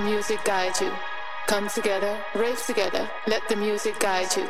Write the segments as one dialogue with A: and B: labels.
A: music guide you. Come together, rave together, let the music guide you.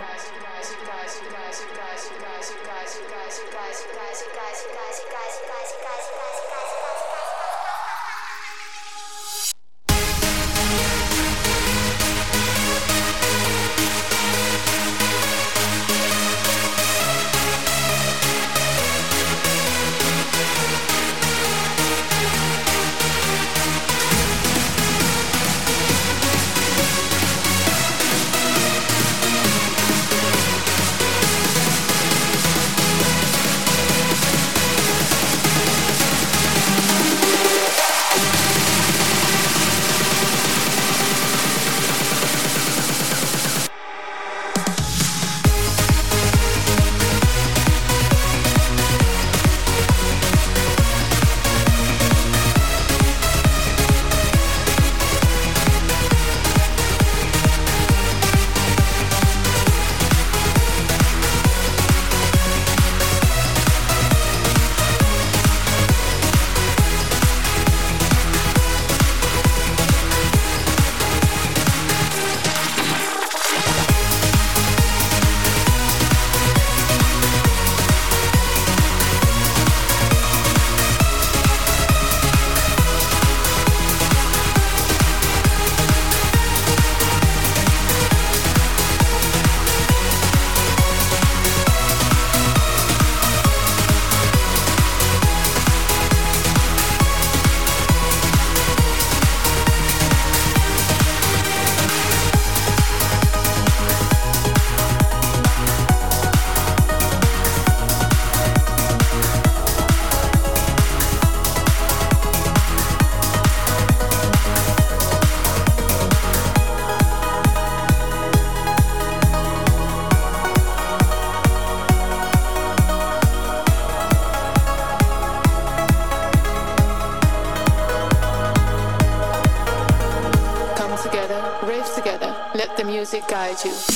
A: Guide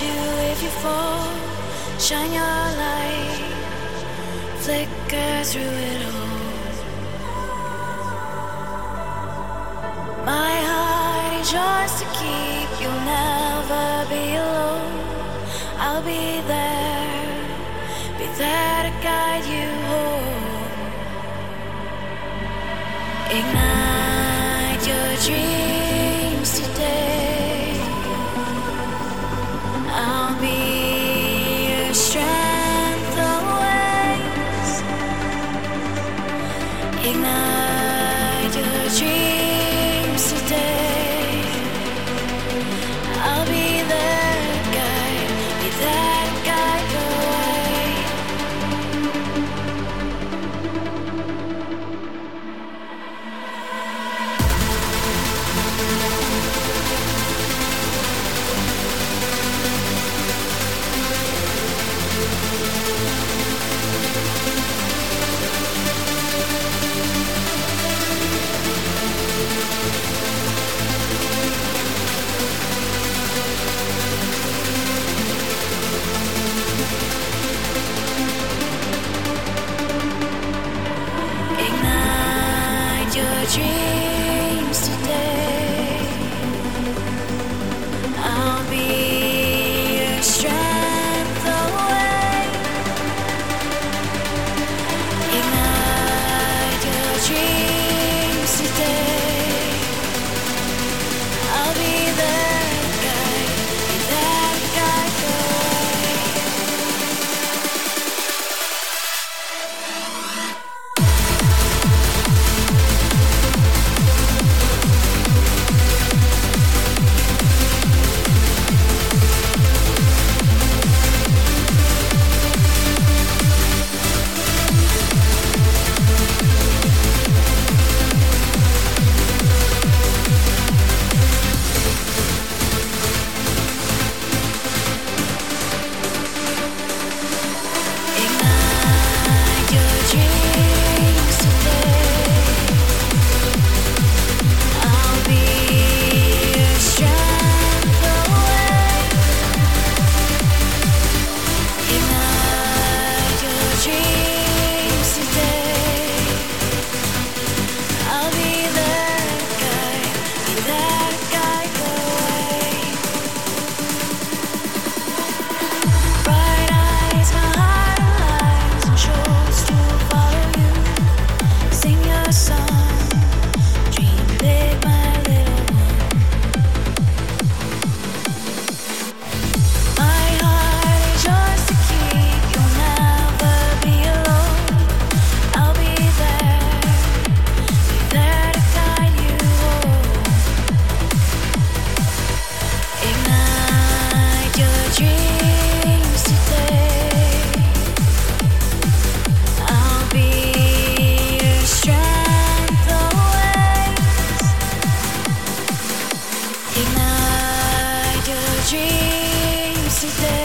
B: you if you fall. Shine your light, flicker through it. dreams today.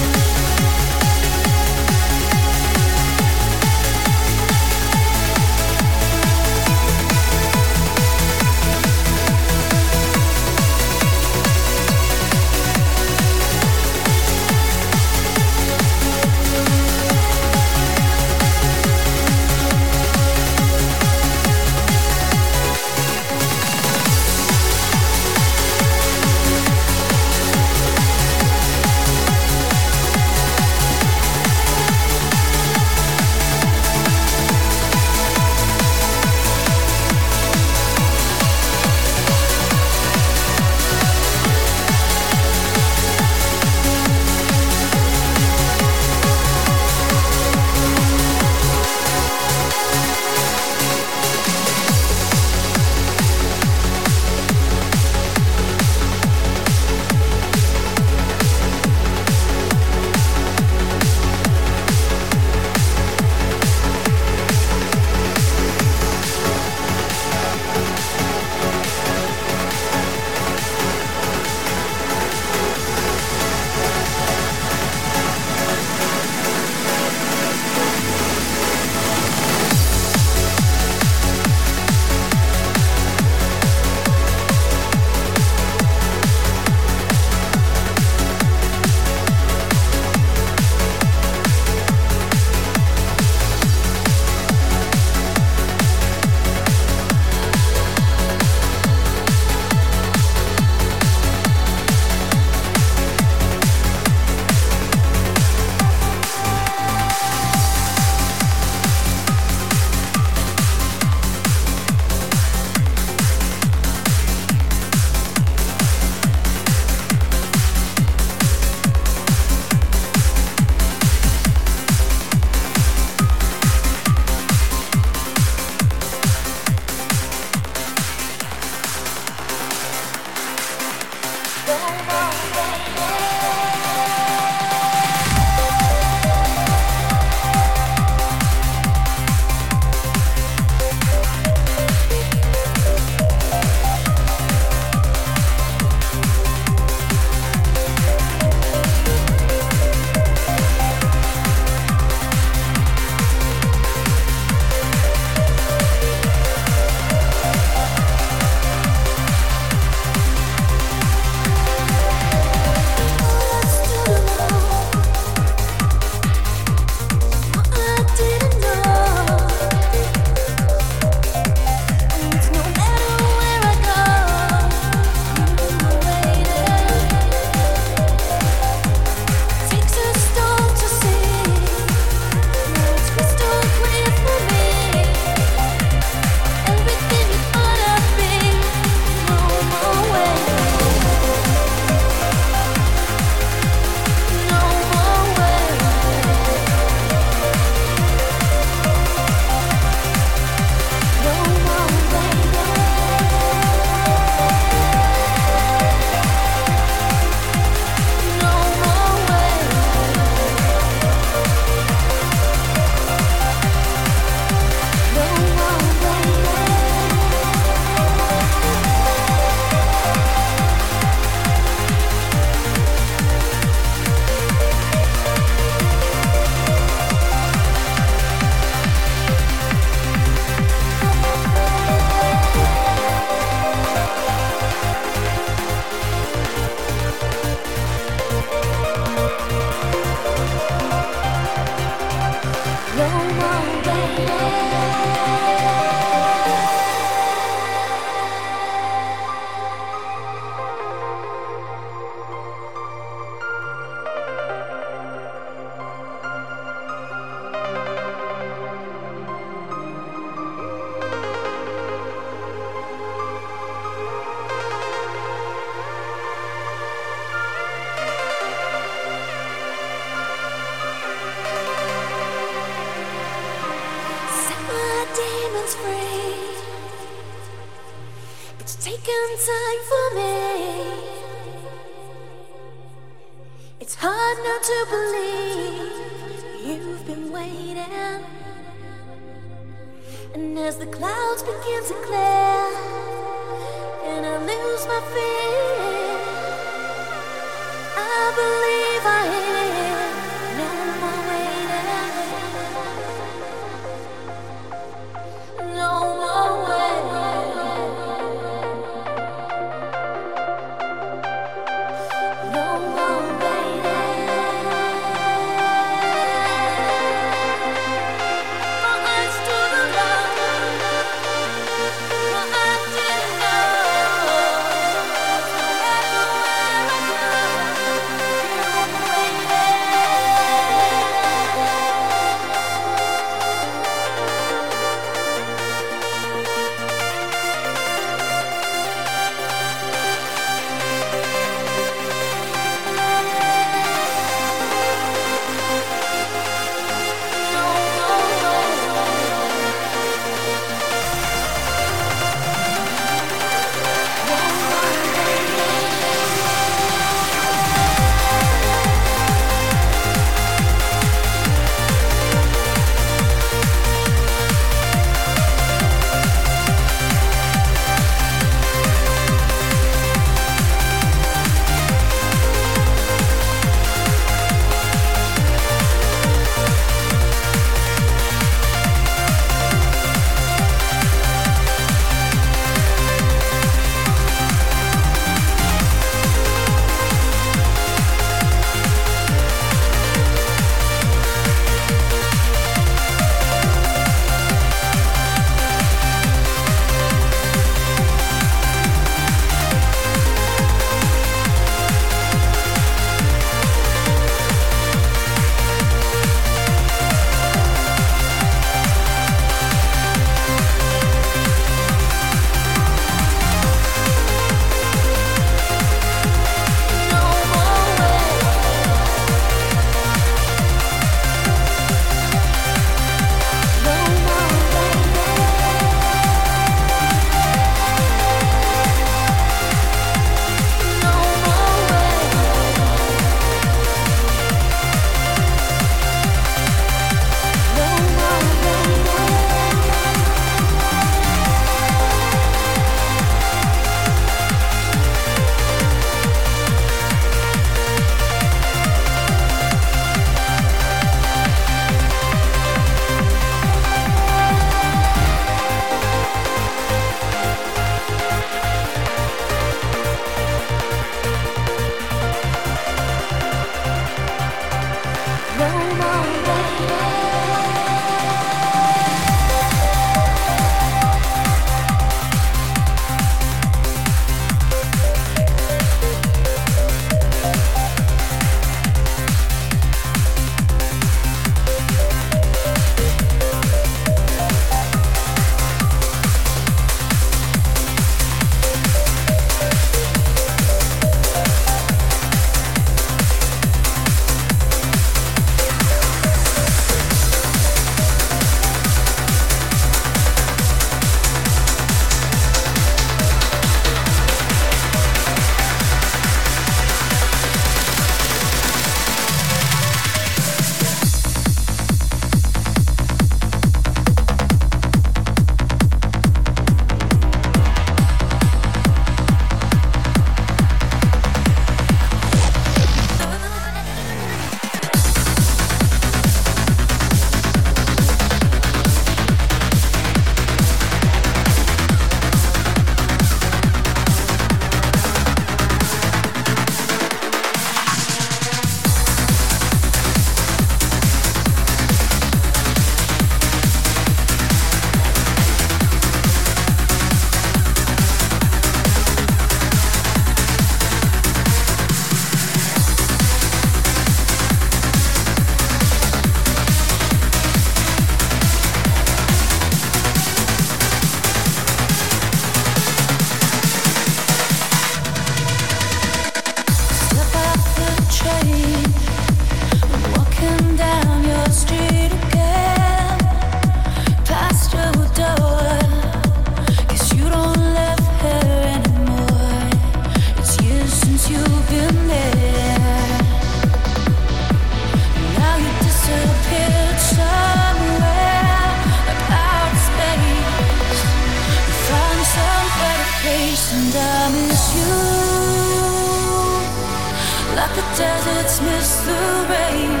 B: the deserts miss the rain,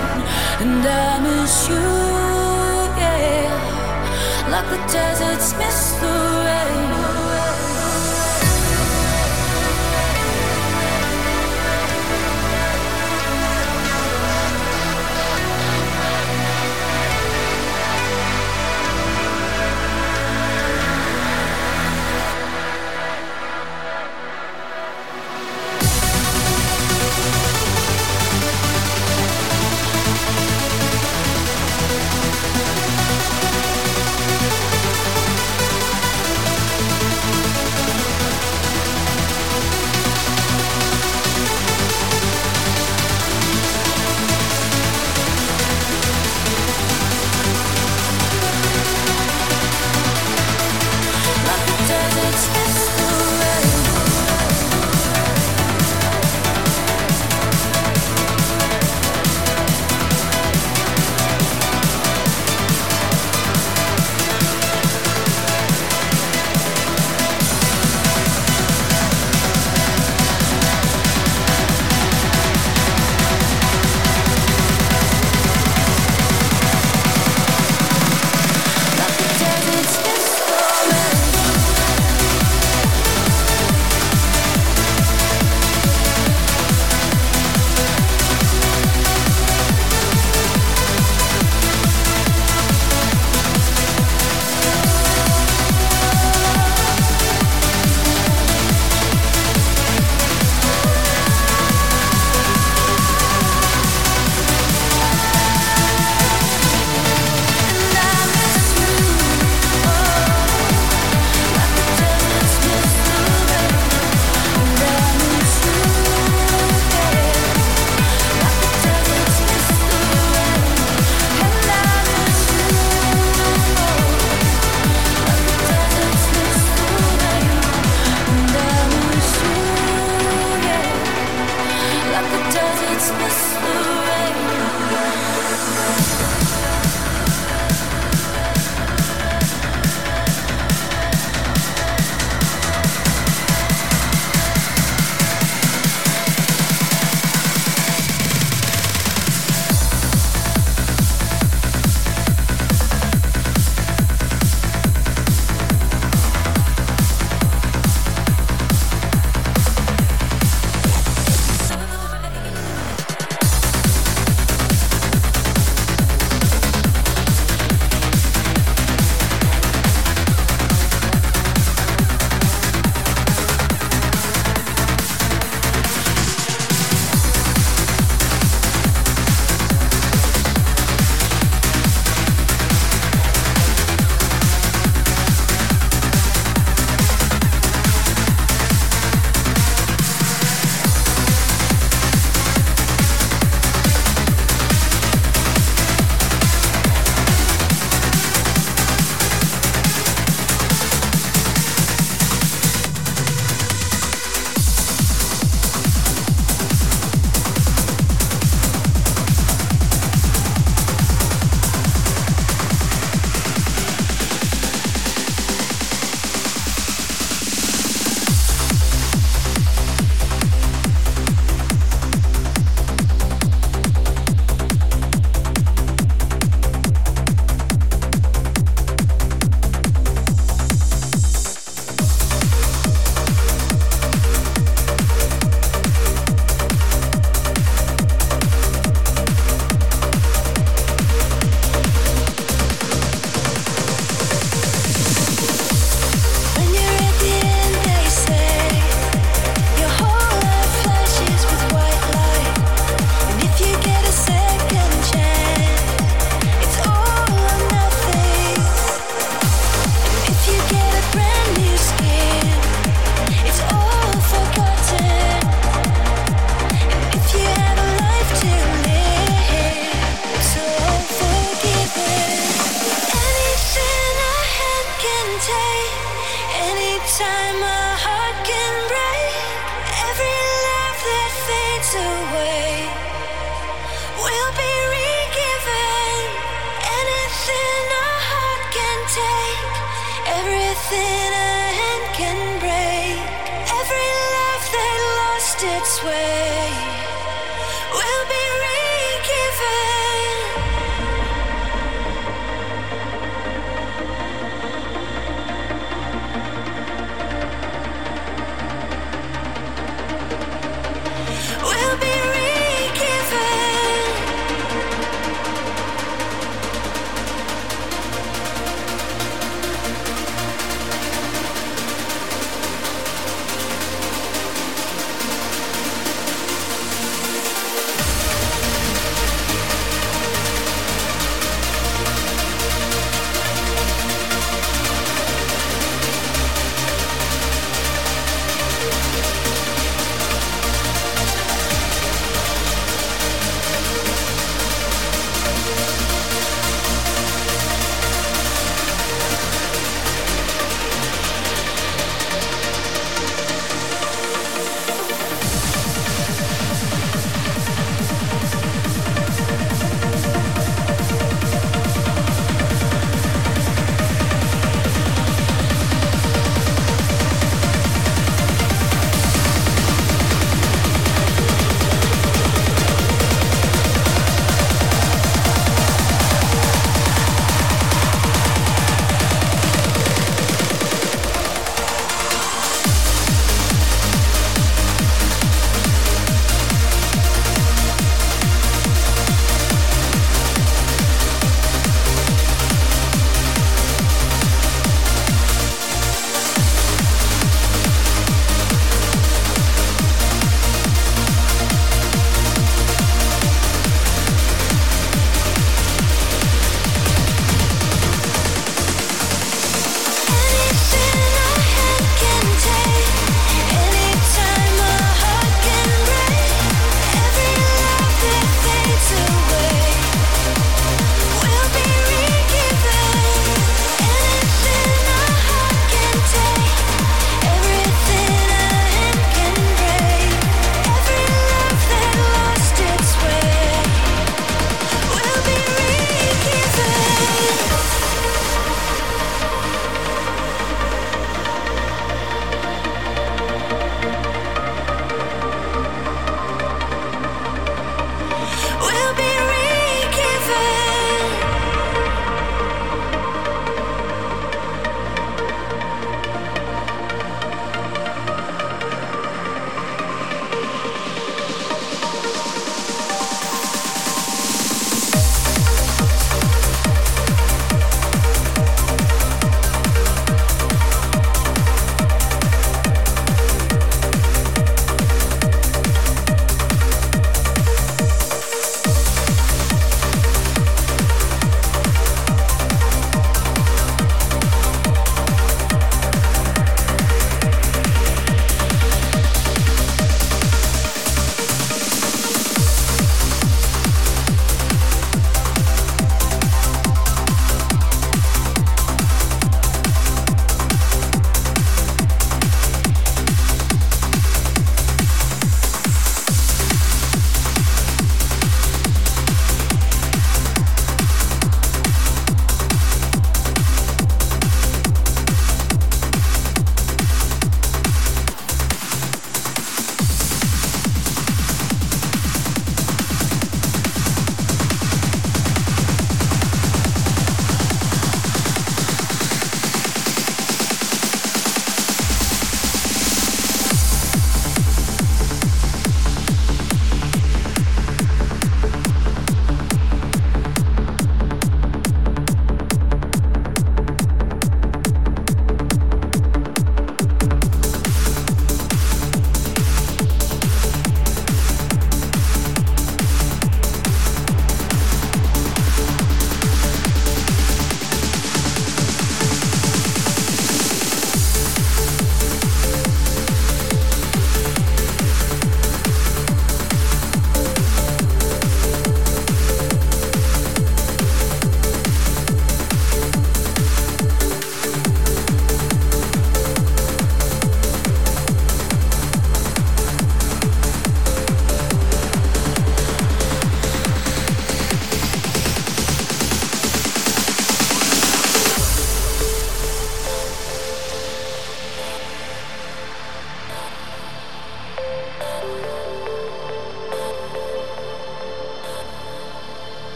B: and I miss you, yeah. Like the deserts miss the rain.